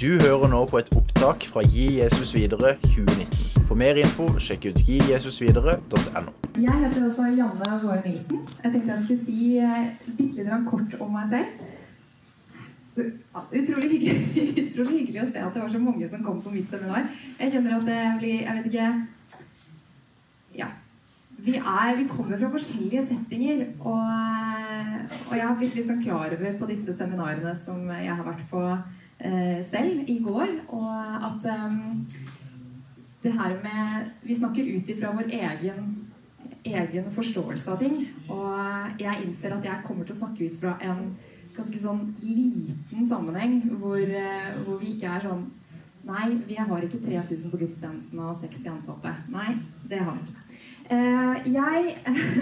Du hører nå på et opptak fra Gi Jesus videre 2019. For mer info, sjekk ut gijesusvidere.no. Jeg heter også Janne Våre Nilsen. Jeg tenkte jeg skulle si eh, bitte litt kort om meg selv. Så, utrolig, hyggelig, utrolig hyggelig å se at det var så mange som kom på mitt seminar. Jeg kjenner at det blir Jeg vet ikke Ja. Vi, er, vi kommer fra forskjellige settinger, og, og jeg har blitt litt sånn klar over på disse seminarene som jeg har vært på eh, selv i går, og at eh, det her med Vi snakker ut ifra vår egen, egen forståelse av ting. Og jeg innser at jeg kommer til å snakke ut fra en ganske sånn liten sammenheng hvor, eh, hvor vi ikke er sånn Nei, vi har ikke 3000 på gudstjenesten og 60 ansatte. Nei, det har vi ikke. Eh, jeg,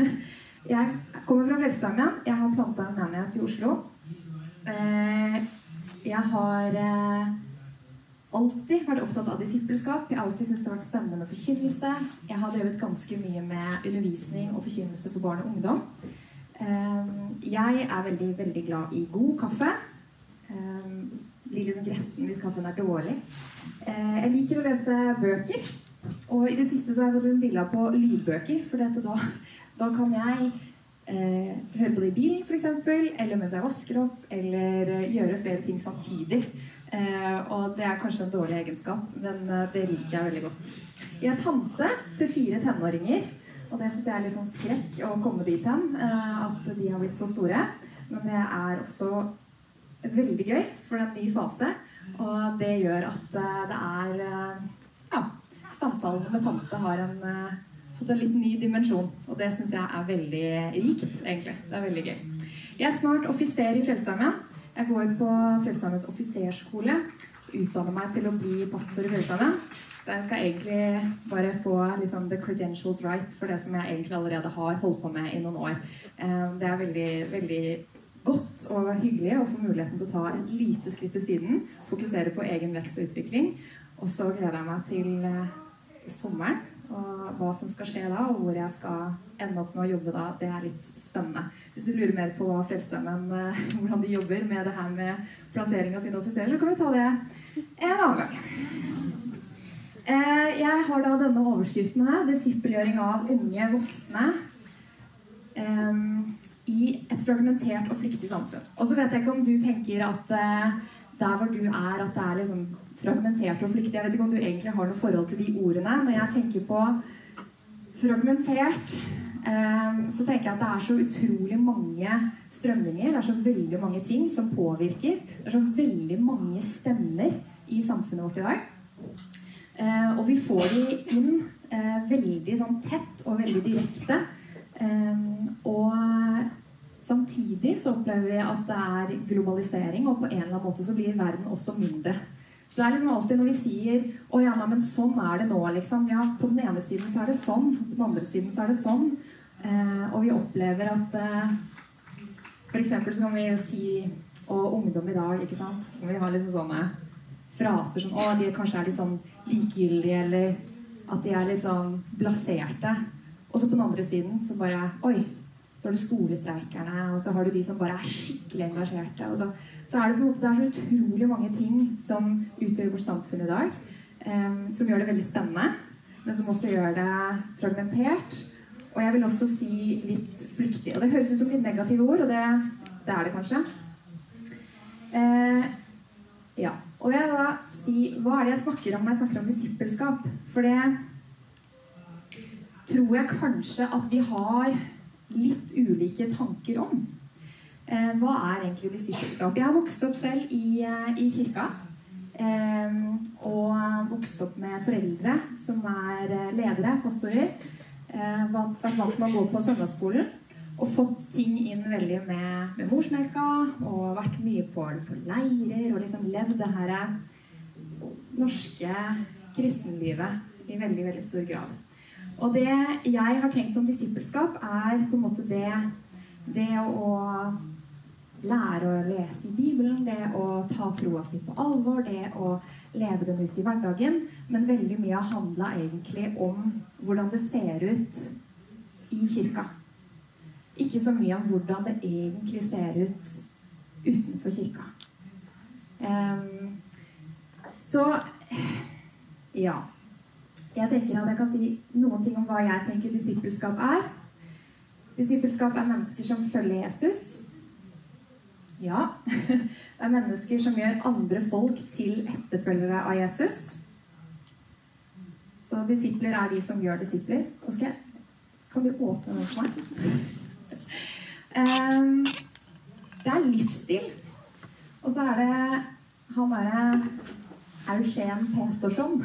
jeg kommer fra Frelsesarmeen. Jeg har planta en menighet i Oslo. Eh, jeg har eh, alltid vært opptatt av disippelskap. Jeg har alltid syntes det har vært spennende med forkynnelse. Jeg har drevet ganske mye med undervisning og forkynnelse for barn og ungdom. Jeg er veldig, veldig glad i god kaffe. Blir liksom gretten hvis kaffen er dårlig. Jeg liker å lese bøker. Og i det siste så har jeg fått en dilla på lydbøker, for da, da, kan jeg eh, høre på det i bilen f.eks., eller mens jeg vasker opp, eller eh, gjøre flere ting samtidig. Eh, og det er kanskje en dårlig egenskap, men eh, det liker jeg veldig godt. Jeg er tante til fire tenåringer, og det syns jeg er litt sånn skrekk å komme dit hen. Eh, at de har blitt så store. Men det er også veldig gøy, for det er en ny fase. Og det gjør at eh, det er ja, samtalen med tante har en, fått en litt ny dimensjon. Og det syns jeg er veldig rikt, egentlig. Det er veldig gøy. Jeg er snart offiser i Frelsesarmeen. Jeg går på Frelsesarmeens offiserskole. Utdanner meg til å bli pastor i Frelsesarmeen. Så jeg skal egentlig bare få liksom, the credentials right for det som jeg egentlig allerede har holdt på med i noen år. Um, det er veldig, veldig godt og hyggelig å få muligheten til å ta et lite skritt til siden. Fokusere på egen vekst og utvikling. Og så gleder jeg meg til uh, sommeren og hva som skal skje da, og hvor jeg skal ende opp med å jobbe da. Det er litt spennende. Hvis du lurer mer på hva Frelsesarmeen uh, hvordan de jobber med det her med plassering av sine offiserer, så kan vi ta det en annen gang. Uh, jeg har da denne overskriften her. Disippelgjøring av unge voksne. Um, i et fragmentert og flyktig samfunn. Og så vet jeg ikke om du tenker at der hvor du er, at det er liksom fragmentert og flyktig. Jeg vet ikke om du egentlig har noe forhold til de ordene. Når jeg tenker på fragmentert, um, så tenker jeg at det er så utrolig mange strømninger. Det er så veldig mange ting som påvirker. Det er så veldig mange stemmer i samfunnet vårt i dag. Uh, og vi får de inn uh, veldig sånn tett og veldig direkte. Og samtidig så opplever vi at det er globalisering, og på en eller annen måte så blir verden også mindre. Så det er liksom alltid når vi sier å ja, men sånn er det nå, liksom. Ja, på den ene siden så er det sånn, på den andre siden så er det sånn. Eh, og vi opplever at eh, F.eks. så kan vi jo si Og ungdom i dag, ikke sant. Vi har liksom sånne fraser som å, de kanskje er litt sånn likegyldige, eller at de er litt sånn blaserte. Og så på den andre siden så bare Oi, så har du skolestreikerne, og så har du de som bare er skikkelig engasjerte. og så så er det på en måte det er så utrolig mange ting som utgjør vårt samfunn i dag. Um, som gjør det veldig spennende, men som også gjør det fragmentert. Og jeg vil også si litt flyktig. Og det høres ut som litt negative ord, og det, det er det kanskje. Uh, ja. Og jeg vil da si Hva er det jeg snakker om når jeg snakker om disippelskap? For det tror jeg kanskje at vi har litt ulike tanker om. Eh, hva er egentlig disippelskap? Jeg har vokst opp selv i, eh, i kirka. Eh, og vokst opp med foreldre som er ledere, pastorer. Vært vant med å gå på søndagsskolen. Og fått ting inn veldig med, med morsmelka. Og vært mye på, på leirer og liksom levd det her norske kristenlivet i veldig, veldig stor grad. Og det jeg har tenkt om disippelskap, er på en måte det, det å lære å lese Bibelen, det å ta troa si på alvor, det å leve den ut i hverdagen. Men veldig mye har handla egentlig om hvordan det ser ut i kirka. Ikke så mye om hvordan det egentlig ser ut utenfor kirka. Um, Så ja. Jeg tenker at jeg kan si noen ting om hva jeg tenker disippelskap er. Disippelskap er mennesker som følger Jesus. Ja. Det er mennesker som gjør andre folk til etterfølgere av Jesus. Så disipler er de som gjør disipler. Jeg Kan du åpne den for meg? Um, det er livsstil. Og så er det han derre Eugen Petersson,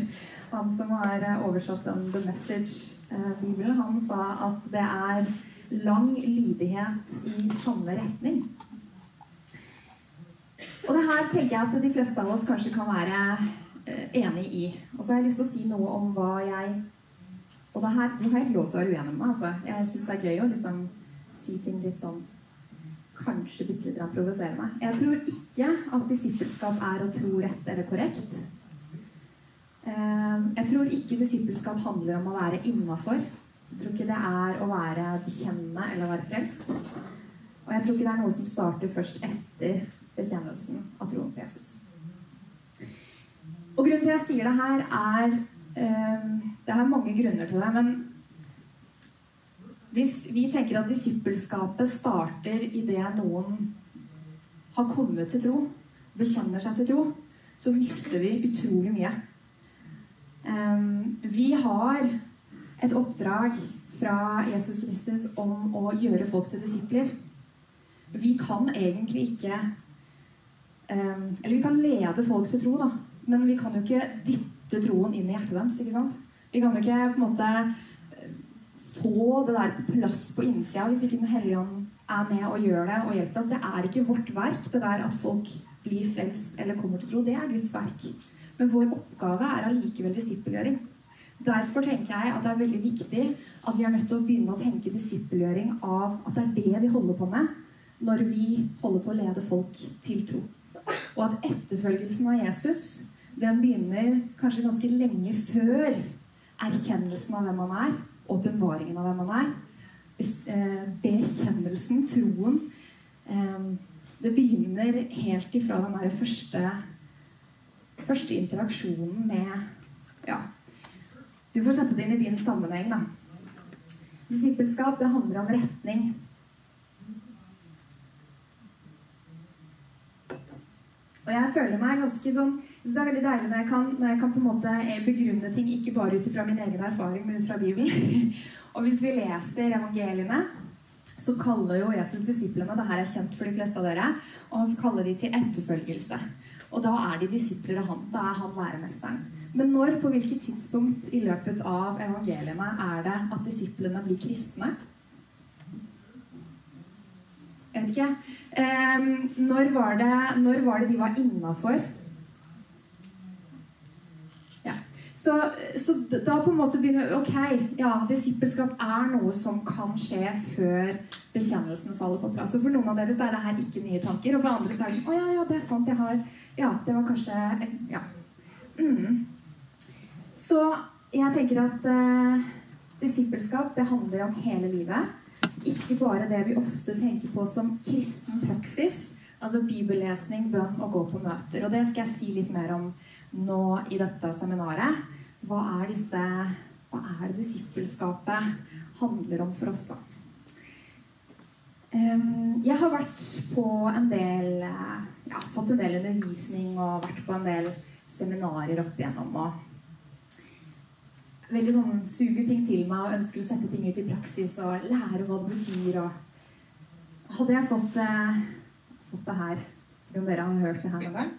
han som har oversatt den The Message-bibelen, han sa at det er lang lydighet i samme retning. Og det her tenker jeg at de fleste av oss kanskje kan være enig i. Og så har jeg lyst til å si noe om hva jeg Og det her nå har jeg lov til å være uenig med meg. altså. Jeg syns det er gøy å liksom si ting litt sånn kanskje bitte litt provoserende. Jeg tror ikke at disippelskap er å tro rett eller korrekt. Jeg tror ikke disippelskap handler om å være innafor. Jeg tror ikke det er å være bekjennende eller å være frelst. Og jeg tror ikke det er noe som starter først etter bekjennelsen av troen på Jesus. Og grunnen til jeg sier det her, er Det er mange grunner til det. men hvis vi tenker at disippelskapet starter idet noen har kommet til tro, bekjenner seg til tro, så mister vi utrolig mye. Um, vi har et oppdrag fra Jesus Kristus om å gjøre folk til disipler. Vi kan egentlig ikke Eller vi kan lede folk til tro, da. Men vi kan jo ikke dytte troen inn i hjertet deres. ikke sant? Vi kan jo ikke på en måte få det der plass på innsida hvis ikke Den hellige ånd er med og gjør det og hjelper oss. Det er ikke vårt verk, det der at folk blir frelst eller kommer til tro. Det er Guds verk. Men vår oppgave er allikevel disippelgjøring. Derfor tenker jeg at det er veldig viktig at vi er nødt til å begynne å tenke disippelgjøring av at det er det vi holder på med når vi holder på å lede folk til tro. Og at etterfølgelsen av Jesus den begynner kanskje ganske lenge før erkjennelsen av hvem han er, åpenbaringen av hvem han er. Eh, bekjennelsen, troen. Det begynner helt ifra den der første, første interaksjonen med Ja. Du får sette det inn i din sammenheng, da. Disippelskap, det handler om retning. Og jeg føler meg ganske sånn så det er veldig deilig når jeg kan, når jeg kan på en måte begrunne ting ikke bare ut fra min egen erfaring, men ut fra Bibelen. og hvis vi leser evangeliene, så kaller jo Jesus disiplene det her er kjent for de fleste av dere, og han kaller de til etterfølgelse. Og da er de disipler av han. Da er han læremesteren. Men når, på hvilket tidspunkt i løpet av evangeliene er det at disiplene blir kristne? Jeg vet ikke. Um, når, var det, når var det de var innafor? Så, så, da på en måte begynner Ok, ja, disippelskap er noe som kan skje før bekjennelsen faller på plass. Og For noen av dere så er det her ikke nye tanker, og for andre så er det sånn Å ja, ja, det er sant, jeg har Ja, det var kanskje Ja. Mm. Så jeg tenker at uh, disippelskap, det handler om hele livet. Ikke bare det vi ofte tenker på som kristen praksis. Altså bibellesning, bønn og gå på møter. Og det skal jeg si litt mer om nå i dette seminaret. Hva er, disse, hva er det disippelskapet handler om for oss, da? Jeg har vært på en del ja, fått en del undervisning og vært på en del seminarer opp igjennom. og Veldig sånn suger ting til meg og ønsker å sette ting ut i praksis og lære hva det betyr. og Hadde jeg fått, eh, fått det her Om dere har hørt det her noen gang?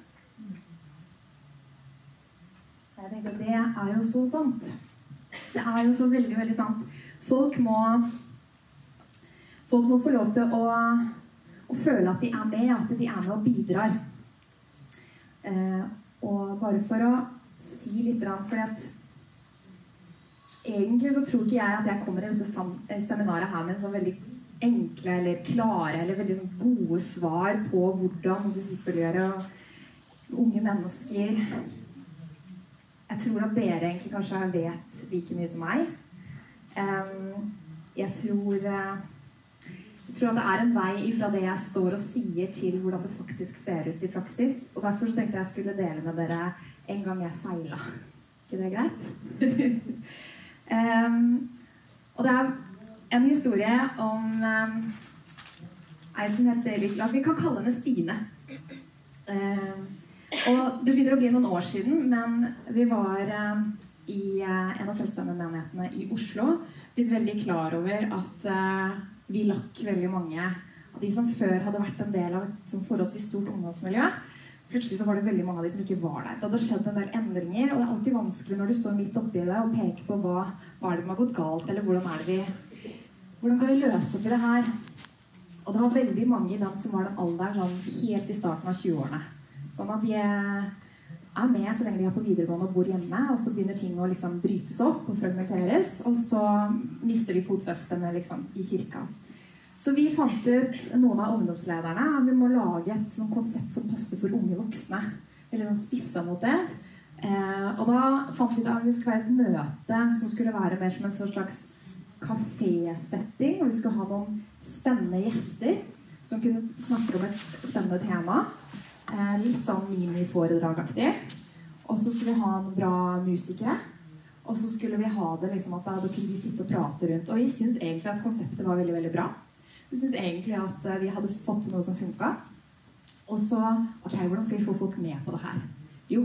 Jeg tenkte Det er jo så sant. Det er jo så veldig, veldig sant. Folk må Folk må få lov til å, å føle at de er med, at de er med og bidrar. Eh, og bare for å si litt For at egentlig så tror ikke jeg at jeg kommer i dette eh, seminaret her med en sånn veldig enkle eller klare eller veldig sånn gode svar på hvordan disippelgjøre unge mennesker jeg tror at dere egentlig kanskje vet like mye som meg. jeg tror eh, jeg tror at det er en vei fra det jeg står og sier, til hvordan det faktisk ser ut i praksis. Og Derfor så tenkte jeg jeg skulle dele med dere en gang jeg feila. ikke det greit? um, og det er en historie om um, ei som heter Vi kan kalle henne Stine. Um, og Det begynner å bli noen år siden, men vi var i uh, en av frelsesarmeen i Oslo blitt veldig klar over at uh, vi lakk veldig mange av de som før hadde vært en del av et sånn forholdsvis stort ungdomsmiljø. Plutselig så var det veldig mange av de som ikke var der. Det hadde skjedd en del endringer, og det er alltid vanskelig når du står midt oppi det og peker på hva, hva er det som har gått galt, eller hvordan er det vi hvordan kan vi løse opp i det her? Og det var veldig mange i den som var den alderen sånn helt i starten av 20-årene. Sånn at de er med så lenge de er på videregående og bor hjemme, og så begynner ting å liksom brytes opp og fragmenteres, og så mister de fotfestet liksom, i kirka. Så vi fant ut, noen av ungdomslederne, at vi må lage et sånn konsept som passer for unge voksne. Eller sånn spissa mot det. Eh, og da fant vi ut at det skulle være et møte som skulle være mer som en slags kafésetting. Og vi skulle ha noen spennende gjester som kunne snakke om et spennende tema. Eh, litt sånn miniforedragaktig. Og så skulle vi ha noen bra musikere. Og så skulle vi ha det liksom at da kunne vi sitte og prate rundt. Og vi syns egentlig at konseptet var veldig, veldig bra. Vi syns egentlig at eh, vi hadde fått noe som funka. Og så Ok, hvordan skal vi få folk med på det her? Jo,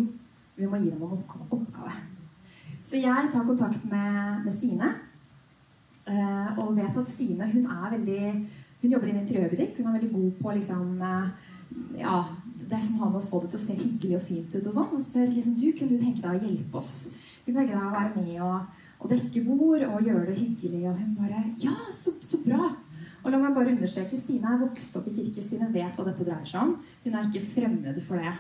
vi må gi dem en oppgave. Så jeg tar kontakt med, med Stine. Eh, og vet at Stine hun er veldig Hun jobber i en interiørbutikk. Hun er veldig god på liksom eh, Ja, det som har med å få det til å se hyggelig og fint ut og sånn. Og spør liksom du, kunne du tenke deg å hjelpe oss? Kunne tenke deg å være med og, og dekke bord og gjøre det hyggelig? Og hun bare Ja, så, så bra! Og la meg bare understreke, Stine er vokst opp i kirke. Stine vet hva dette dreier seg om. Hun er ikke fremmed for det.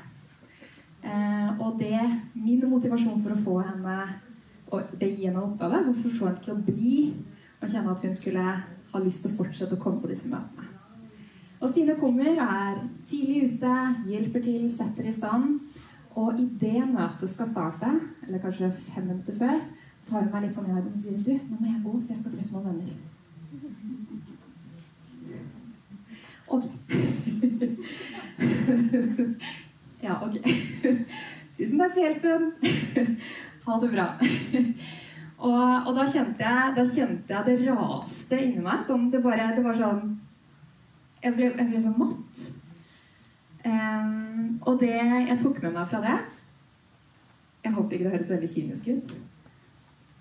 Eh, og det, min motivasjon for å få henne og gi henne oppgave, var for få henne til å bli og kjenne at hun skulle ha lyst til å fortsette å komme på disse møtene. Og Stine kommer, er tidlig ute, hjelper til, setter i stand. Og idet møtet skal starte, eller kanskje fem minutter før, tar hun meg litt sånn i armen og sier du, nå må jeg gå, for jeg skal treffe noen venner. Ok. ja, ok. Tusen takk for hjelpen. ha det bra. og, og da, kjente jeg, da, kjente jeg, det raste inni meg. Sånn, det, bare, det var sånn Jeg ble, jeg ble sånn matt. Um, og det jeg tok med meg fra det Jeg håper ikke det høres veldig kynisk ut,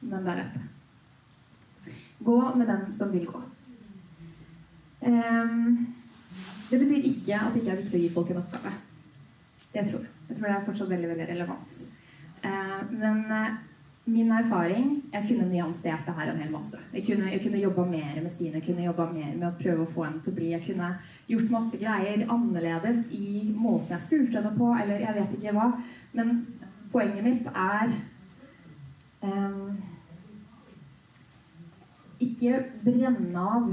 men det er dette. Gå med dem som vil gå. Um, det betyr ikke at det ikke er viktig å gi folk en oppgave. Det tror jeg. Jeg tror det er fortsatt veldig veldig relevant. Eh, men eh, min erfaring Jeg kunne nyansert det her en hel masse. Jeg kunne, jeg kunne jobba mer med Stine. Jeg kunne jobba mer med å prøve å få henne til å bli. Jeg kunne gjort masse greier annerledes i måten jeg spurte henne på, eller jeg vet ikke hva. Men poenget mitt er um, Ikke brenne av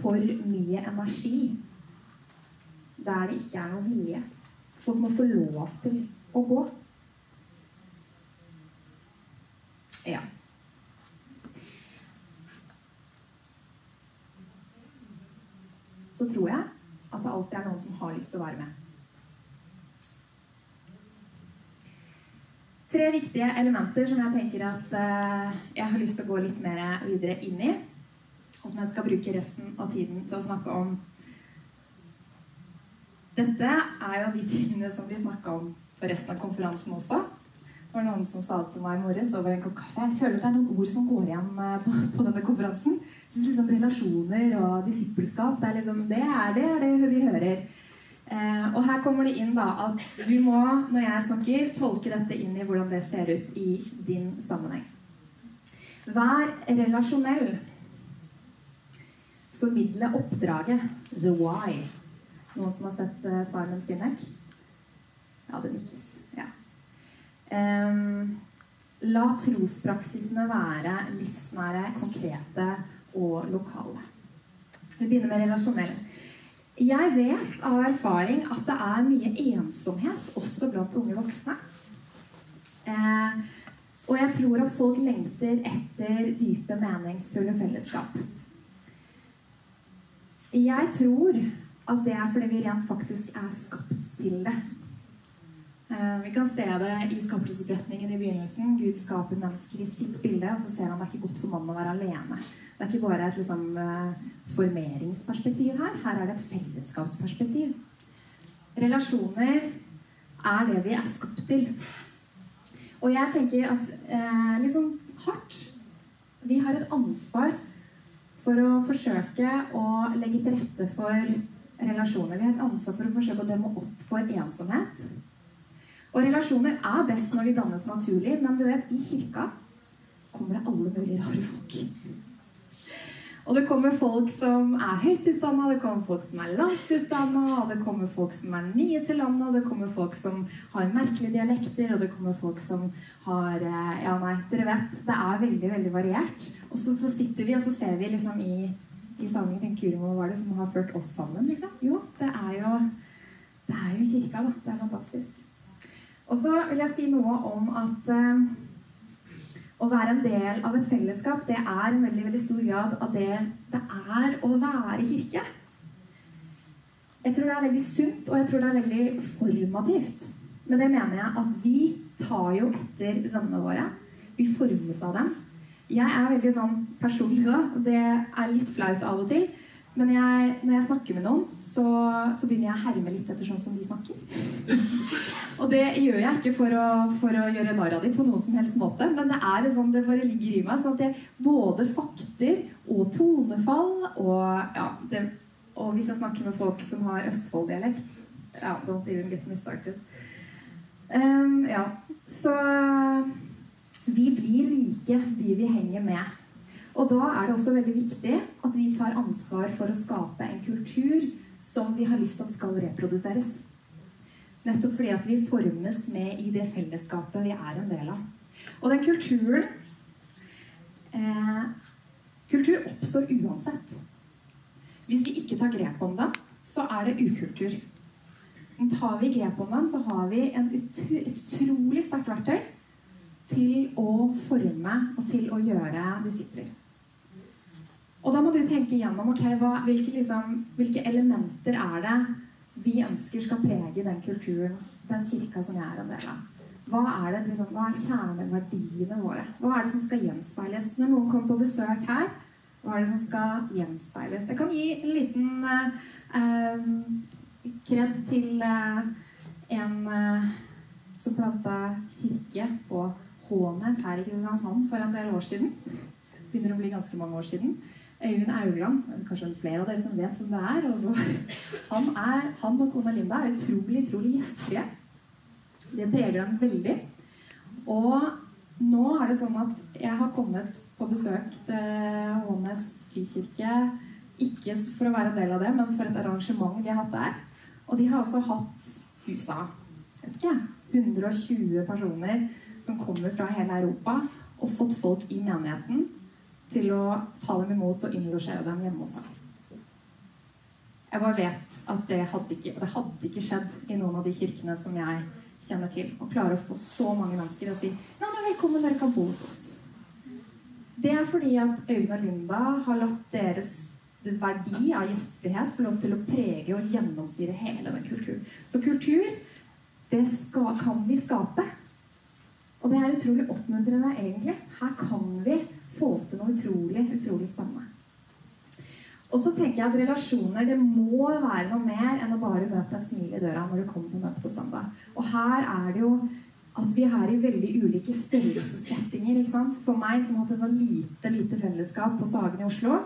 for mye energi der det ikke er noe vilje. Folk må få lov til å gå. Ja. Så tror jeg at det alltid er noen som har lyst til å være med. Tre viktige elementer som jeg tenker at uh, jeg har lyst til å gå litt mer videre inn i. Og som jeg skal bruke resten av tiden til å snakke om dette er jo de tingene som vi snakka om på resten av konferansen også. Det var noen som sa til meg i morges over en kopp kaffe Jeg føler det er noen ord som går igjen eh, på, på denne konferansen. Jeg synes liksom Relasjoner og disippelskap det er, liksom, det, er det, er det vi hører. Eh, og her kommer det inn da at du må, når jeg snakker, tolke dette inn i hvordan det ser ut i din sammenheng. Vær relasjonell. Formidle oppdraget. The why. Noen som har sett uh, Simon Sinek? Ja, det nikkes. Ja. Um, la trospraksisene være livsnære, konkrete og lokale. Vi begynner med relasjonell. Jeg vet av erfaring at det er mye ensomhet også blant unge voksne. Eh, og jeg tror at folk lengter etter dype, meningsfulle fellesskap. Jeg tror at det er fordi vi rent faktisk er skapt til det. Eh, Vi kan se det i skapelsesberetningen i begynnelsen. Gud skaper mennesker i sitt bilde, og så ser han det er ikke godt for mannen å være alene. Det er ikke bare et liksom, eh, formeringsperspektiv her. Her er det et fellesskapsperspektiv. Relasjoner er det vi er skapt til. Og jeg tenker at eh, liksom hardt Vi har et ansvar for å forsøke å legge til rette for relasjoner. Vi har et ansvar for å forsøke å demme opp for ensomhet. Og relasjoner er best når de dannes naturlig, men du vet, i kirka kommer det alle mulige rare folk. Og det kommer folk som er høyt utdanna, det kommer folk som er langt utdanna, det kommer folk som er nye til landet, det kommer folk som har merkelige dialekter, og det kommer folk som har eh, Ja, nei, dere vet. Det er veldig, veldig variert. Og så, så sitter vi, og så ser vi liksom i, i sangen Kurimo, hva var det som har ført oss sammen, liksom? Jo, det er jo Det er jo kirka, da. Det er fantastisk. Og så vil jeg si noe om at eh, å være en del av et fellesskap, det er en veldig, veldig stor grad av det det er å være kirke. Jeg tror det er veldig sunt, og jeg tror det er veldig formativt. Men det mener jeg at vi tar jo etter vennene våre. Vi formes av dem. Jeg er veldig sånn personlig da. Det er litt flaut av og til. Men jeg, når jeg snakker med noen, så, så begynner jeg å herme litt etter sånn som de snakker. og det gjør jeg ikke for å, for å gjøre narr av dem på noen som helst måte, men det er sånn det bare ligger i meg. Så at jeg både fakter og tonefall og ja, det, Og hvis jeg snakker med folk som har Østfold-dialekt ja, Don't even get me started. Um, ja, så vi blir like de vi henger med. Og da er det også veldig viktig at vi tar ansvar for å skape en kultur som vi har lyst til at skal reproduseres. Nettopp fordi at vi formes med i det fellesskapet vi er en del av. Og den kulturen eh, Kultur oppstår uansett. Hvis vi ikke tar grep om den, så er det ukultur. Tar vi grep om den, så har vi utro, et utrolig sterkt verktøy til å forme og til å gjøre disipler. Og da må du tenke gjennom okay, hva, hvilke, liksom, hvilke, elementer er det vi ønsker skal prege den kulturen, den kirka som jeg er en del av. Hva er, det, liksom, hva er kjerneverdiene våre? Hva er det som skal gjenspeiles? Når noen kommer på besøk her, hva er det som skal gjenspeiles? Jeg kan gi en liten uh, kred til uh, en uh, som planta kirke på Hånes her i Kristiansand for en del år siden. Begynner å bli ganske mange år siden. Øyvind Augland, kanskje flere av dere som vet hvem det er. Altså, han, er han og kona Linda er utrolig utrolig gjestfrie. Det preger dem veldig. Og nå er det sånn at jeg har kommet på besøk til Hånes frikirke. Ikke for å være en del av det, men for et arrangement de har hatt der. Og de har også hatt husa vet ikke, 120 personer som kommer fra hele Europa, og fått folk i menigheten til å ta dem imot og innlosjere dem hjemme hos seg. Jeg bare vet at det hadde, ikke, det hadde ikke skjedd i noen av de kirkene som jeg kjenner til. Å klare å få så mange mennesker og si ja, men velkommen, dere kan bo hos oss. Det er fordi at Øyvind og Linda har latt deres verdi av gjestfrihet få lov til å prege og gjennomsyre hele den kulturen. Så kultur, det skal, kan vi skape. Og det er utrolig oppmuntrende, egentlig. Her kan vi få til noe utrolig, utrolig spennende. Og så tenker jeg at relasjoner det må være noe mer enn å bare møte en smil i døra når du kommer på møte på søndag. Og her er det jo at vi er i veldig ulike størrelsessettinger. ikke sant? For meg som har hatt et sånn lite, lite fellesskap på Sagen i Oslo,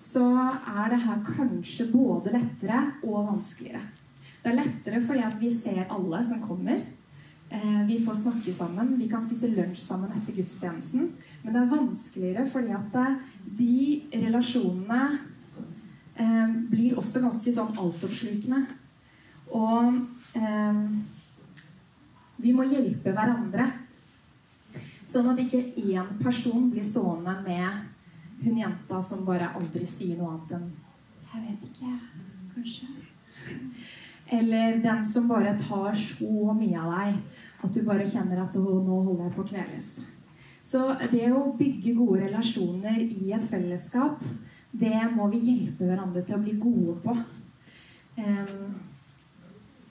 så er det her kanskje både lettere og vanskeligere. Det er lettere fordi at vi ser alle som kommer. Eh, vi får snakke sammen. Vi kan spise lunsj sammen etter gudstjenesten. Men det er vanskeligere fordi at eh, de relasjonene eh, blir også ganske sånn altoppslukende. Og eh, vi må hjelpe hverandre. Sånn at ikke én person blir stående med hun jenta som bare aldri sier noe annet enn 'Jeg vet ikke. Kanskje.' Eller den som bare tar så mye av deg at du bare kjenner at 'nå holder jeg på å kveles'. Så det å bygge gode relasjoner i et fellesskap, det må vi hjelpe hverandre til å bli gode på.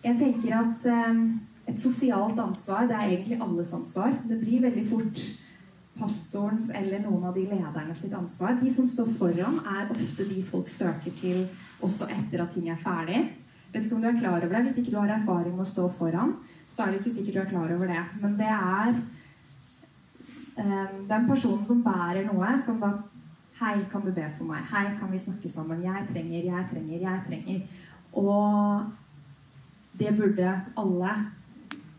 Jeg tenker at et sosialt ansvar det er egentlig alles ansvar. Det blir veldig fort pastorens eller noen av de lederne sitt ansvar. De som står foran, er ofte de folk søker til også etter at ting er ferdig. Vet ikke om du er klar over det. Hvis ikke du har erfaring med å stå foran, så er det ikke sikkert du er klar over det. Men det er um, den personen som bærer noe, som da Hei, kan du be for meg? Hei, kan vi snakke sammen? Jeg trenger, jeg trenger, jeg trenger. Og det burde alle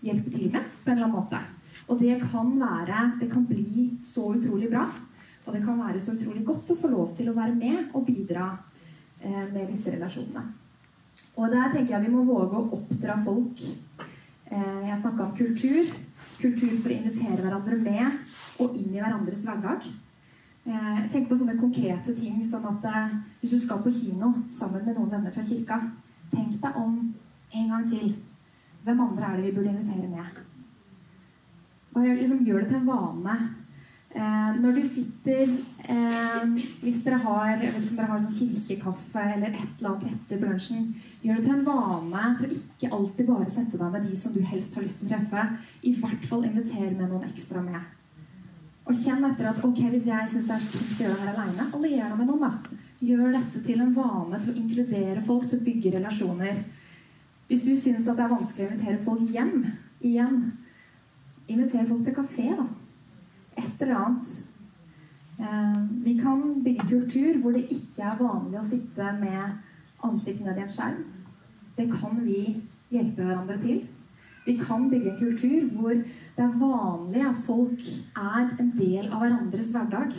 hjelpe til med på en eller annen måte. Og det kan være Det kan bli så utrolig bra. Og det kan være så utrolig godt å få lov til å være med og bidra eh, med disse relasjonene. Og der tenker jeg vi må våge å oppdra folk. Kultur. Kultur for å invitere hverandre med og inn i hverandres hverdag. Eh, jeg tenker på sånne konkrete ting som at eh, hvis du skal på kino sammen med noen venner fra kirka, tenk deg om en gang til. Hvem andre er det vi burde invitere med? Bare liksom gjør det til en vane. Eh, når du sitter eh, Hvis dere har vet om dere har sånn kirkekaffe eller et eller annet etter brunsjen, gjør det til en vane til å ikke alltid bare sette deg med de som du helst har lyst til å treffe. I hvert fall invitere med noen ekstra med. Og kjenn etter at ok, hvis jeg syns det er så tungt å gjøre det her aleine, allier deg med noen, da. Gjør dette til en vane til å inkludere folk, til å bygge relasjoner. Hvis du syns det er vanskelig å invitere folk hjem igjen, inviter folk til kafé, da. Et eller annet. Eh, vi kan bygge kultur hvor det ikke er vanlig å sitte med ansiktet ned i en skjerm. Det kan vi hjelpe hverandre til. Vi kan bygge en kultur hvor det er vanlig at folk er en del av hverandres hverdag.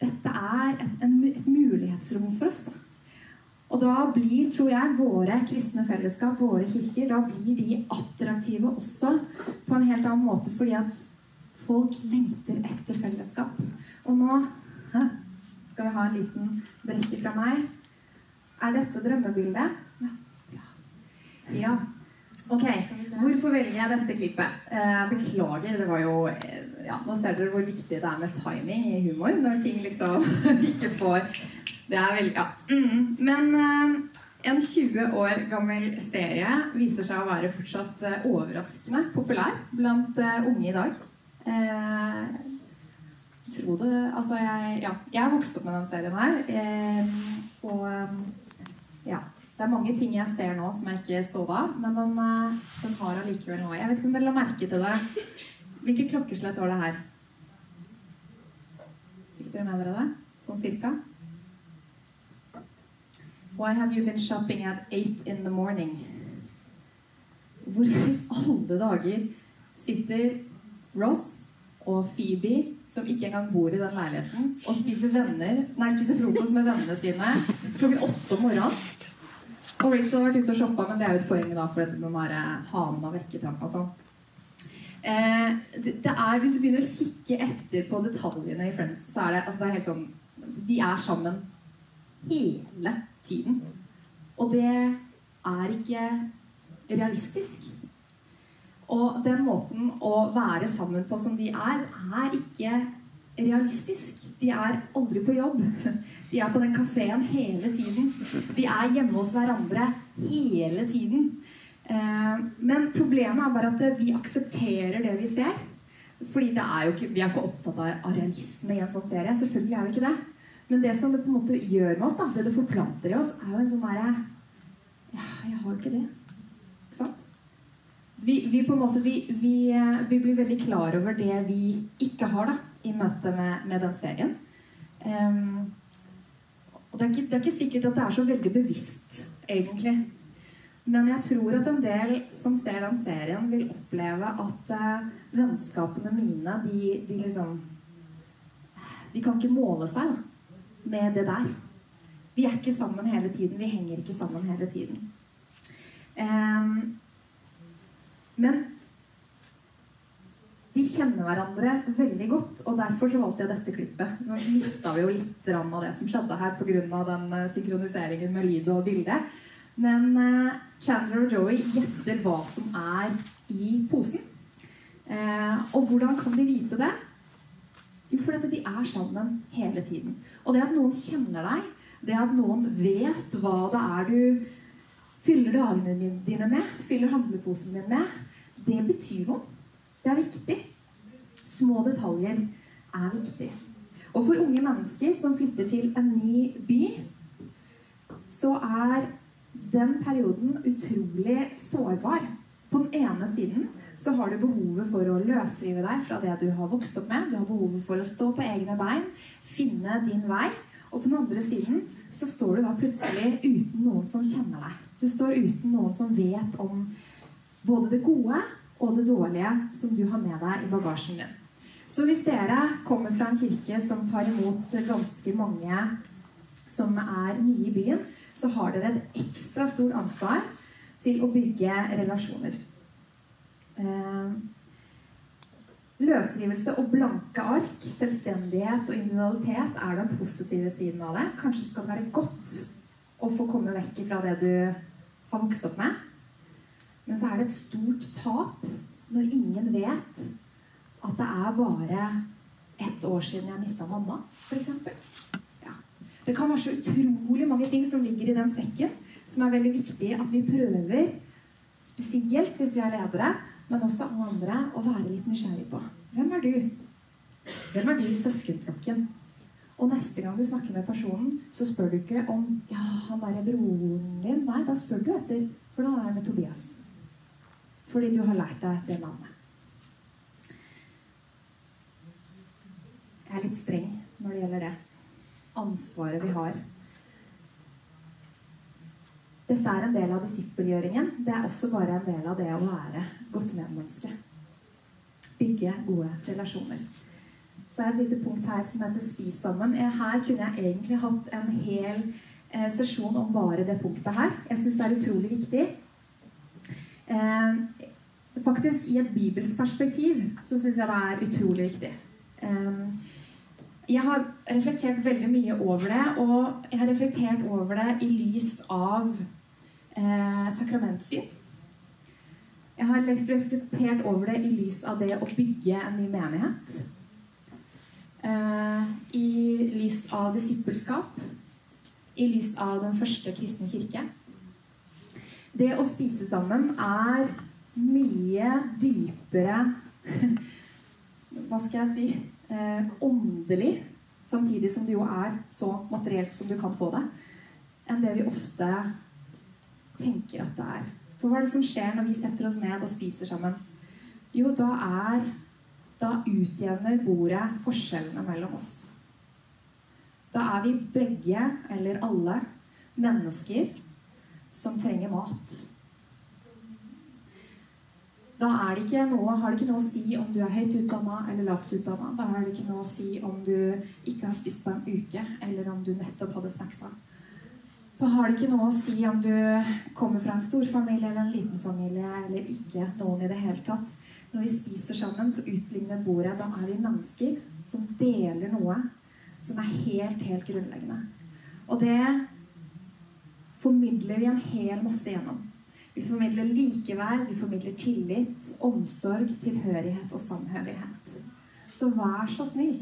Dette er et, et mulighetsrom for oss. Og da blir, tror jeg, våre kristne fellesskap, våre kirker, da blir de attraktive også på en helt annen måte fordi at folk lengter etter fellesskap. Og nå skal vi ha en liten brekke fra meg. Er dette drømmebildet? Ja. ja. Ok, Hvorfor velger jeg dette klippet? Eh, beklager, det var jo eh, ja, Nå ser dere hvor viktig det er med timing i humor når ting liksom ikke får Det er veldig Ja. Mm. Men eh, en 20 år gammel serie viser seg å være fortsatt overraskende populær blant unge i dag. Eh, tro det Altså, jeg Ja, jeg vokste opp med den serien her. og ja. Det er mange ting jeg ser nå som jeg ikke så da, men den, eh, den har allikevel noe. Jeg vet ikke om dere la merke til det. Hvilket klokkeslett var det her? Fikk dere med dere det? Sånn cirka? Why have you been shopping at eight in the morning? Hvorfor i alle dager sitter Ross og Phoebe, som ikke engang bor i den leiligheten, og spiser, venner, nei, spiser frokost med vennene sine klokken åtte om morgenen? Og Rachel har vært ute og shoppa, men det er jo et poeng da, for dette med å hanen av vekkertrappa sånn. Eh, det, det, Hvis du begynner å kikke etter på detaljene i Friends, så er det, altså det er helt sånn De er sammen hele tiden. Og det er ikke realistisk. Og den måten å være sammen på som de er, er ikke realistisk. De er aldri på jobb. De er på den kafeen hele tiden. De er hjemme hos hverandre hele tiden. Eh, men problemet er bare at vi aksepterer det vi ser. Fordi ikke, Vi er ikke opptatt av realisme i en sånn serie. Selvfølgelig er vi ikke det. Men det som det på en måte gjør med oss, da, det det forplanter i oss, er jo en sånn derre Ja, jeg har jo ikke det. Vi, vi, på en måte, vi, vi, eh, vi blir veldig klar over det vi ikke har, da i møte med, med den serien. Um, og det er, ikke, det er, ikke, sikkert at det er så veldig bevisst, egentlig. Men jeg tror at en del som ser den serien, vil oppleve at uh, vennskapene mine, de, de, liksom De kan ikke måle seg da, med det der. Vi er ikke sammen hele tiden. Vi henger ikke sammen hele tiden. Um, men de kjenner hverandre veldig godt, og derfor så valgte jeg dette klippet. Nå mista vi jo litt av det som skjedde her pga. den eh, synkroniseringen med lyd og bilde. Men uh, Chandler og Joey gjetter hva som er i posen. Uh, og hvordan kan de vite det? Jo, fordi de er sammen hele tiden. Og det at noen kjenner deg, det at noen vet hva det er du fyller dagene dine med, fyller handleposen din med, det betyr noe. Det er viktig. Små detaljer er viktig. Og for unge mennesker som flytter til en ny by, så er den perioden utrolig sårbar. På den ene siden så har du behovet for å løsrive deg fra det du har vokst opp med. Du har behovet for å stå på egne bein, finne din vei. Og på den andre siden så står du da plutselig uten noen som kjenner deg. Du står uten noen som vet om både det gode og det dårlige som du har med deg i bagasjen din. Så hvis dere kommer fra en kirke som tar imot ganske mange som er nye i byen, så har dere et ekstra stort ansvar til å bygge relasjoner. Eh, løsrivelse og blanke ark, selvstendighet og individualitet er den positive siden av det. Kanskje skal det være godt å få komme vekk fra det du har vokst opp med. Men så er det et stort tap når ingen vet at det er bare ett år siden jeg mista mamma, f.eks. Ja. Det kan være så utrolig mange ting som ligger i den sekken, som er veldig viktig at vi prøver, spesielt hvis vi er ledere, men også alle andre, å være litt nysgjerrig på. Hvem er du? Hvem er du i søskenflokken? Og neste gang du snakker med personen, så spør du ikke om ja, han er broren din. Nei, da spør du etter hvordan er det med Tobias. Fordi du har lært deg det navnet. Jeg er litt streng når det gjelder det. Ansvaret vi har. Dette er en del av disippelgjøringen. Det er også bare en del av det å være godt medmenneske. Bygge gode relasjoner. Så er det et lite punkt her som heter 'spis sammen'. Her kunne jeg egentlig hatt en hel eh, sesjon om bare det punktet her. Jeg syns det er utrolig viktig. Eh, faktisk, i et bibelsk perspektiv så syns jeg det er utrolig viktig. Eh, jeg har reflektert veldig mye over det, og jeg har reflektert over det i lys av eh, sakramentsyn. Jeg har reflektert over det i lys av det å bygge en ny menighet. Eh, I lys av disippelskap. I lys av den første kristne kirke. Det å spise sammen er mye dypere Hva skal jeg si? eh, åndelig, samtidig som det jo er så materielt som du kan få det, enn det vi ofte tenker at det er. For hva er det som skjer når vi setter oss ned og spiser sammen? Jo, da er Da utjevner bordet forskjellene mellom oss. Da er vi begge, eller alle, mennesker som trenger mat. Da har det ikke noe å si om du er høyt utdanna eller lavt utdanna. Da har det ikke noe å si om du ikke har spist på en uke, eller om du nettopp hadde snacksa. Da har det ikke noe å si om du kommer fra en stor familie eller en liten familie, eller ikke noen i det hele tatt. Når vi spiser sammen, så utligner bordet. Da er vi mennesker som deler noe som er helt, helt grunnleggende. Og det formidler vi en hel masse gjennom. Vi formidler likeverd, vi formidler tillit, omsorg, tilhørighet og samhørighet. Så vær så snill.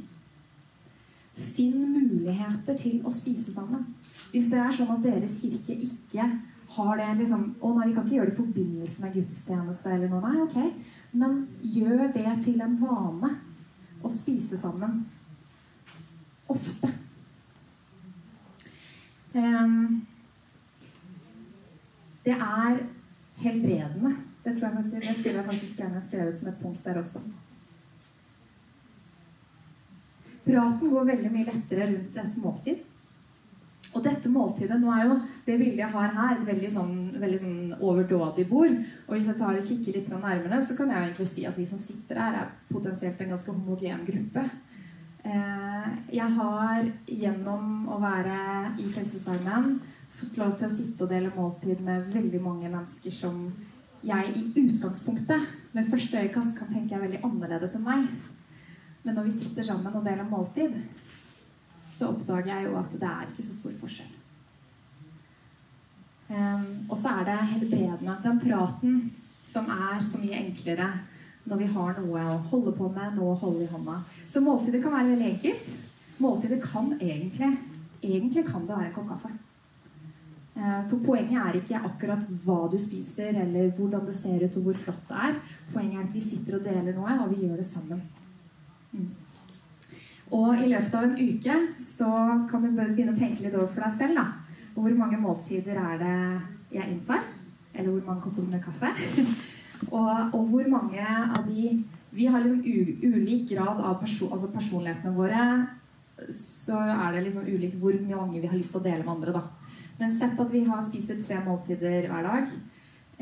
Finn muligheter til å spise sammen. Hvis det er sånn at deres kirke ikke har det liksom Å nei, vi kan ikke gjøre det i forbindelse med gudstjeneste eller noe. Nei, ok. Men gjør det til en vane å spise sammen. Ofte. Um, det er helbredende. Det, tror jeg, det skulle jeg faktisk gjerne skrevet som et punkt der også. Praten går veldig mye lettere rundt et måltid. Og dette måltidet Nå er jo det bildet jeg har her, et veldig sånn, veldig sånn overdådig bord. Og hvis jeg tar og kikker litt nærmere, så kan jeg egentlig si at de som sitter her, er potensielt en ganske homogen gruppe. Eh, jeg har gjennom å være i Frelsesarmeen fått lov til å sitte og dele måltid med veldig mange mennesker som jeg i utgangspunktet med første øyekast kan tenke er veldig annerledes enn meg. Men når vi sitter sammen og deler måltid, så oppdager jeg jo at det er ikke så stor forskjell. Um, og så er det helbredende. Den praten som er så mye enklere når vi har noe å holde på med, noe å holde i hånda. Så måltidet kan være veldig enkelt. Måltidet kan egentlig Egentlig kan det være en kopp kaffe. Eh, for poenget er ikke akkurat hva du spiser, eller hvordan det ser ut, og hvor flott det er. Poenget er at vi sitter og deler noe, og vi gjør det sammen. Mm. Og i løpet av en uke så kan du begynne å tenke litt over for deg selv. da. Hvor mange måltider er det jeg inntar? Eller hvor mange kopper med kaffe? og, og, hvor mange av de Vi har liksom u, ulik grad av perso, altså personlighetene våre. Så er det liksom ulikt hvor mange vi har lyst til å dele med andre. da. Men sett at vi har spiser tre måltider hver dag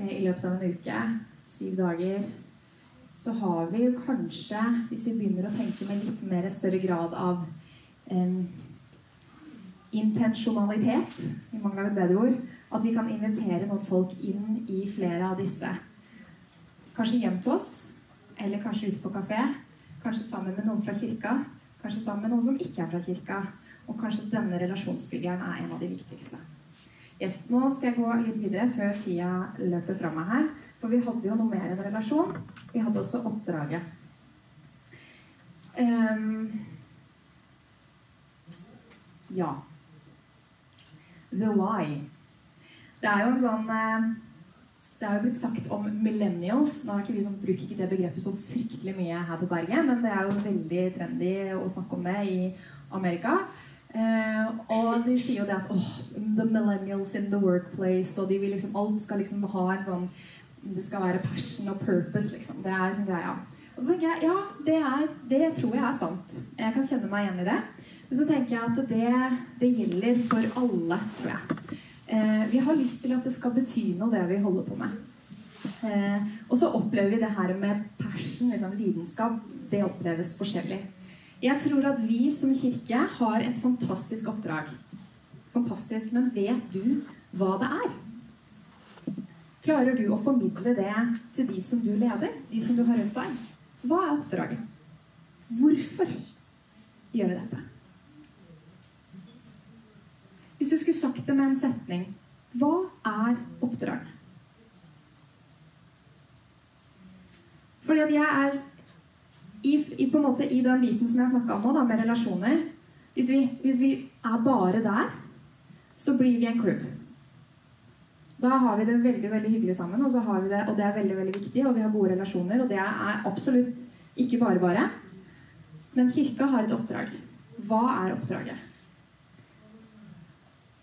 eh, i løpet av en uke, syv dager, så har vi jo kanskje, hvis vi begynner å tenke med litt mer større grad av eh, intensjonalitet, i mangel et bedre ord, at vi kan invitere noen folk inn i flere av disse. Kanskje hjem til oss, eller kanskje ute på kafé. Kanskje sammen med noen fra kirka. Kanskje sammen med noen som ikke er fra kirka. Og kanskje denne relasjonsbyggeren er en av de viktigste. Yes, nå skal jeg gå litt videre før tida løper fra meg her. For vi hadde jo noe mer enn relasjon. Vi hadde også oppdraget. Um, ja. The why. Det er jo en sånn eh, Det er jo blitt sagt om millennials. Nå ikke vi som bruker ikke det begrepet så fryktelig mye her på berget, men det er jo veldig trendy å snakke om det i Amerika. Uh, og de sier jo det at oh, the millennials in the workplace, og de vil liksom, alt skal liksom ha en sånn Det skal være passion og purpose, liksom. Det er synes jeg, ja. Og så tenker jeg ja, det, er, det tror jeg er sant. Jeg kan kjenne meg igjen i det. Men så tenker jeg at det, det gjelder for alle, tror jeg. Eh, vi har lyst til at det skal bety noe, det vi holder på med. Eh, og så opplever vi det her med passion, liksom lidenskap. Det oppleves forskjellig. Jeg tror at vi som kirke har et fantastisk oppdrag. Fantastisk, men vet du hva det er? Klarer du å formidle det til de som du leder, de som du har rundt deg? Hva er oppdraget? Hvorfor gjør vi dette? Hvis du skulle sagt det med en setning Hva er oppdraget? Fordi at jeg er i, i, måte, i den biten som jeg snakka om nå, da, med relasjoner hvis vi, hvis vi er bare der, så blir vi en klubb. Da har vi det veldig veldig hyggelig sammen, og, det, og det er veldig veldig viktig. Og vi har gode relasjoner, og det er absolutt ikke bare bare. Men kirka har et oppdrag. Hva er oppdraget?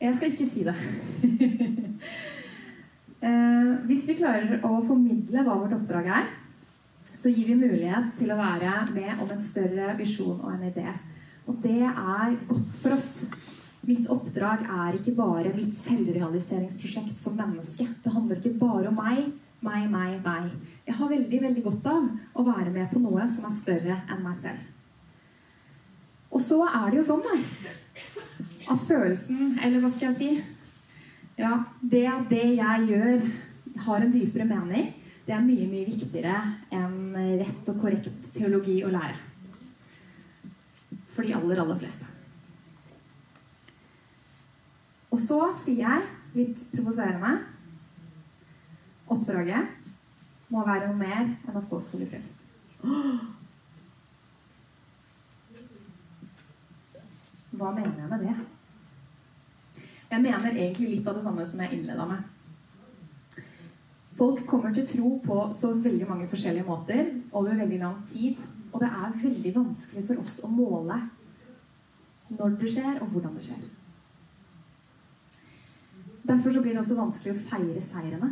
Jeg skal ikke si det. eh, hvis vi klarer å formidle hva vårt oppdrag er, så gir vi mulighet til å være med om en større visjon og en idé. Og det er godt for oss. Mitt oppdrag er ikke bare mitt selvrealiseringsprosjekt som menneske. Det handler ikke bare om meg, meg, meg, meg. Jeg har veldig veldig godt av å være med på noe som er større enn meg selv. Og så er det jo sånn, da at følelsen Eller hva skal jeg si? Ja, det det jeg gjør, har en dypere mening, det er mye, mye viktigere enn rett og korrekt teologi å lære. For de aller, aller fleste. Og så sier jeg, litt provoserende Oppdraget må være noe mer enn at folk skal bli frelst. Hva mener jeg med det? Jeg mener egentlig litt av det samme som jeg innleda med. Folk kommer til tro på så veldig mange forskjellige måter over veldig lang tid. Og det er veldig vanskelig for oss å måle når det skjer, og hvordan det skjer. Derfor så blir det også vanskelig å feire seirene.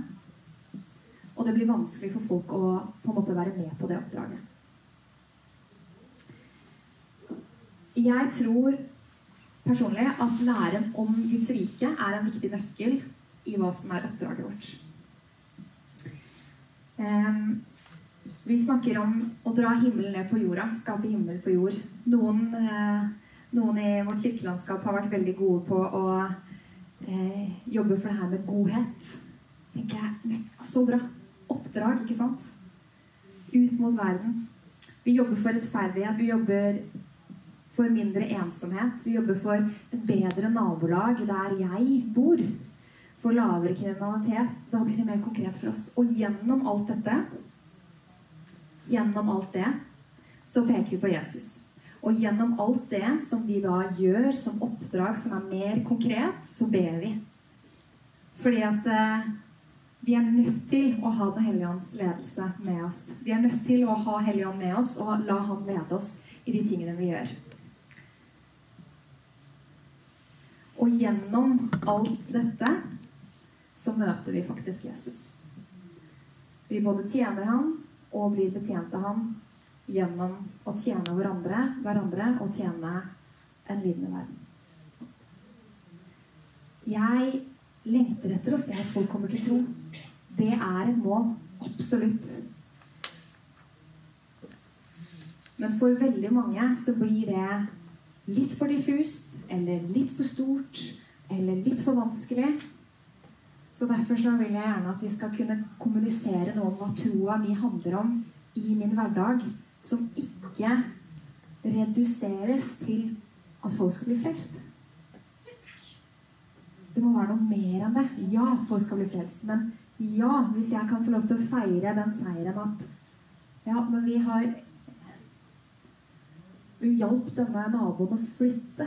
Og det blir vanskelig for folk å på en måte være med på det oppdraget. Jeg tror personlig at læren om Guds rike er en viktig nøkkel i hva som er oppdraget vårt. Um, vi snakker om å dra himmelen ned på jorda, skape himmel på jord. Noen, eh, noen i vårt kirkelandskap har vært veldig gode på å eh, jobbe for det her med godhet. tenker jeg, Så bra. Oppdrag, ikke sant? Ut mot verden. Vi jobber for rettferdighet. Vi jobber for mindre ensomhet. Vi jobber for et bedre nabolag der jeg bor. For lavere kriminalitet. Da blir det mer konkret for oss. Og gjennom alt dette gjennom alt det, så peker vi på Jesus. Og gjennom alt det som vi da gjør som oppdrag som er mer konkret, så ber vi. Fordi at eh, vi er nødt til å ha Den hellige ånds ledelse med oss. Vi er nødt til å ha Hellige ånd med oss og la Han lede oss i de tingene vi gjør. Og gjennom alt dette så møter vi faktisk Jesus. Vi både tjener han og blir betjent av han gjennom å tjene hverandre, hverandre og tjene en lidende verden. Jeg lengter etter å se at folk kommer til tro. Det er et mål. Absolutt. Men for veldig mange så blir det litt for diffust, eller litt for stort, eller litt for vanskelig. Så derfor så vil jeg gjerne at vi skal kunne kommunisere noe om hva troa mi handler om i min hverdag, som ikke reduseres til at folk skal bli frelst. Det må være noe mer enn det. Ja, folk skal bli frelst. Men ja, hvis jeg kan få lov til å feire den seieren at Ja, men vi har Vi hjalp denne naboen å flytte.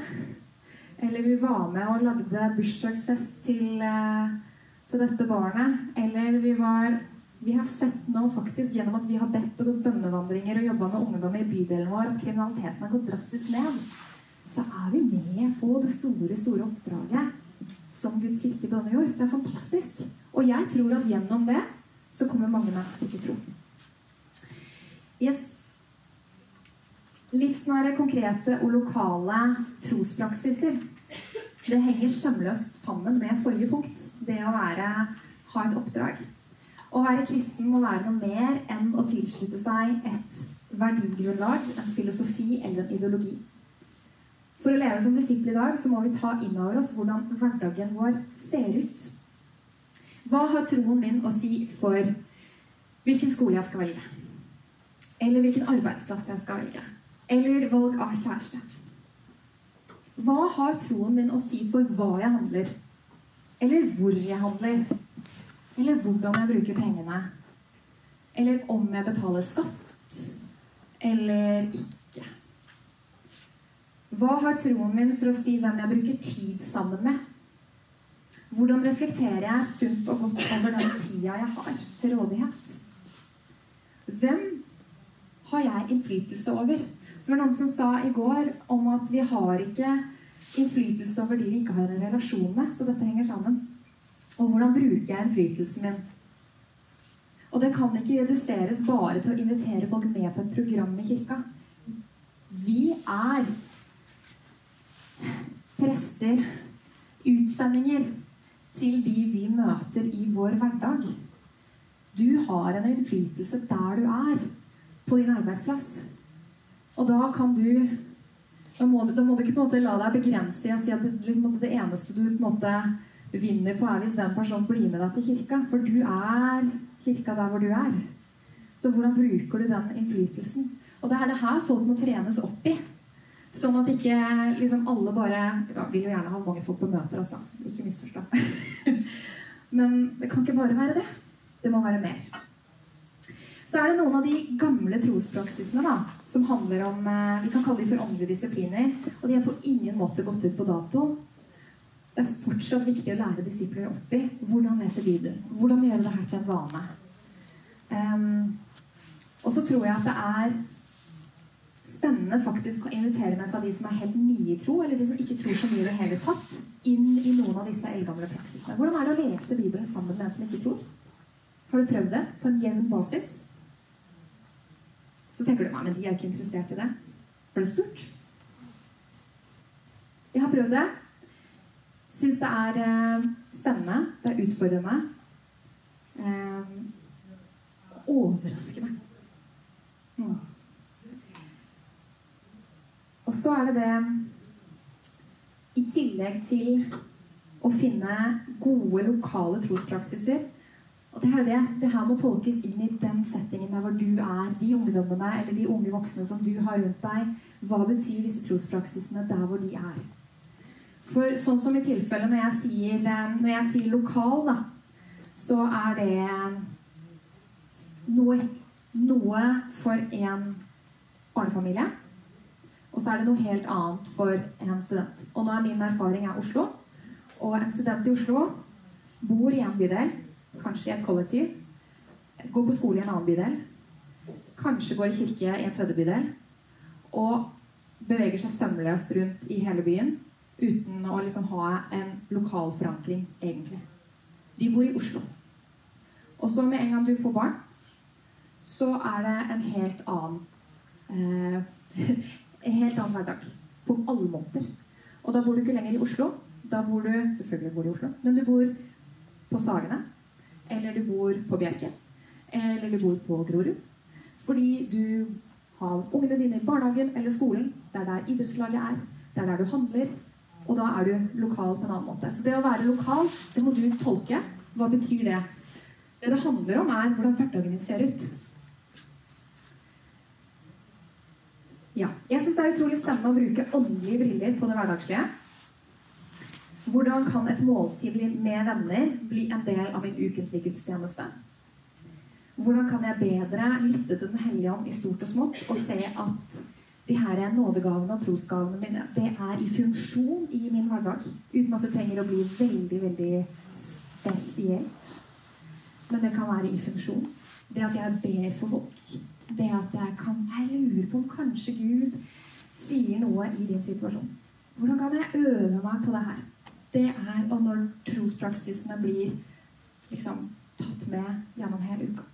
Eller vi var med og lagde bursdagsfest til, eh, til dette barnet. Eller vi var vi har sett nå faktisk gjennom at vi har bedt og gått bønnevandringer og jobba med ungdom i bydelen vår, at kriminaliteten har gått drastisk ned. Så er vi med på det store, store oppdraget som Guds kirke denne jord. Det er fantastisk. Og jeg tror at gjennom det så kommer mange mennesker til tro. Yes. Livsnære, konkrete og lokale trospraksiser. Det henger sømløst sammen med forrige punkt. Det å være, ha et oppdrag. Å være kristen må være noe mer enn å tilslutte seg et verdigrunnlag, en filosofi eller en ideologi. For å leve som disipler i dag så må vi ta inn over oss hvordan hverdagen vår ser ut. Hva har troen min å si for hvilken skole jeg skal velge? Eller hvilken arbeidsplass jeg skal velge? Eller valg av kjæreste? Hva har troen min å si for hva jeg handler? Eller hvor jeg handler? Eller hvordan jeg bruker pengene. Eller om jeg betaler skatt. Eller ikke. Hva har troen min for å si hvem jeg bruker tid sammen med? Hvordan reflekterer jeg sunt og godt over den tida jeg har til rådighet? Hvem har jeg innflytelse over? Det var noen som sa i går om at vi har ikke innflytelse over de vi ikke har en relasjon med. Så dette henger sammen. Og hvordan bruker jeg innflytelsen min? Og det kan ikke reduseres bare til å invitere folk med på et program i kirka. Vi er prester, utsendinger, til de vi møter i vår hverdag. Du har en innflytelse der du er, på din arbeidsplass. Og da kan du Da må du, da må du ikke på en måte la deg begrense i å si at det, det eneste du på en måte vinner på, er hvis den personen blir med deg til kirka. For du er kirka der hvor du er. Så hvordan bruker du den innflytelsen? Og det er det her folk må trenes opp i. Sånn at ikke liksom alle bare ja, Vil jo gjerne ha mange folk på møter, altså. Ikke misforstå. Men det kan ikke bare være det. Det må være mer. Så er det noen av de gamle trospraksisene da, som handler om eh, Vi kan kalle de for åndelige disipliner. Og de er på ingen måte gått ut på dato. Det er fortsatt viktig å lære disipler opp i hvordan lese Bibelen. Hvordan gjøre det her til en vane. Um, og så tror jeg at det er spennende faktisk å invitere med seg de som er helt nye i tro, eller de som ikke tror så mye i det hele tatt, inn i noen av disse eldgamle praksisene. Hvordan er det å lese Bibelen sammen med en som ikke tror? Har du prøvd det på en jevn basis? Så tenker du meg, men de er jo ikke interessert i det. Har du spurt? Jeg har prøvd det. Syns det er eh, spennende. Det er utfordrende. Eh, overraskende. Mm. Og så er det det I tillegg til å finne gode lokale trospraksiser og det, her, det, det her må tolkes inn i den settingen der hvor du er, de ungdommene eller de unge voksne som du har rundt deg. Hva betyr disse trospraksisene der hvor de er? For sånn som i tilfellet når jeg sier, eh, når jeg sier lokal, da, så er det noe noe for en barnefamilie, og så er det noe helt annet for en student. Og nå er min erfaring er Oslo. Og en student i Oslo bor i en bydel, kanskje i et kollektiv, går på skole i en annen bydel, kanskje går i kirke i en tredje bydel, og beveger seg sømløst rundt i hele byen uten å liksom ha en lokal forankring, egentlig. De bor i Oslo. Og så med en gang du får barn, så er det en helt annen eh, En helt annen hverdag. På alle måter. Og da bor du ikke lenger i Oslo. Da bor du Selvfølgelig bor du i Oslo, men du bor på Sagene. Eller du bor på Bjerke. Eller du bor på Grorud. Fordi du har ungene dine i barnehagen eller skolen. Det er der idrettslaget er. Det er der du handler. Og da er du lokal på en annen måte. Så det å være lokal, det må du tolke. Hva betyr det? Det det handler om, er hvordan hverdagen din ser ut. Ja. Jeg syns det er utrolig spennende å bruke åndelige briller på det hverdagslige. Hvordan kan et måltid med venner bli en del av min ukentlige gudstjeneste? Hvordan kan jeg bedre lytte til Den hellige ånd i stort og smått og se at de her nådegavene og trosgavene mine det er i funksjon i min hverdag? Uten at det trenger å bli veldig, veldig spesielt. Men det kan være i funksjon. Det at jeg ber for folk. Det at jeg kan Jeg lurer på om kanskje Gud sier noe i din situasjon. Hvordan kan jeg øve meg på det her? Det er og når trospraksisene blir liksom tatt med gjennom hele uka.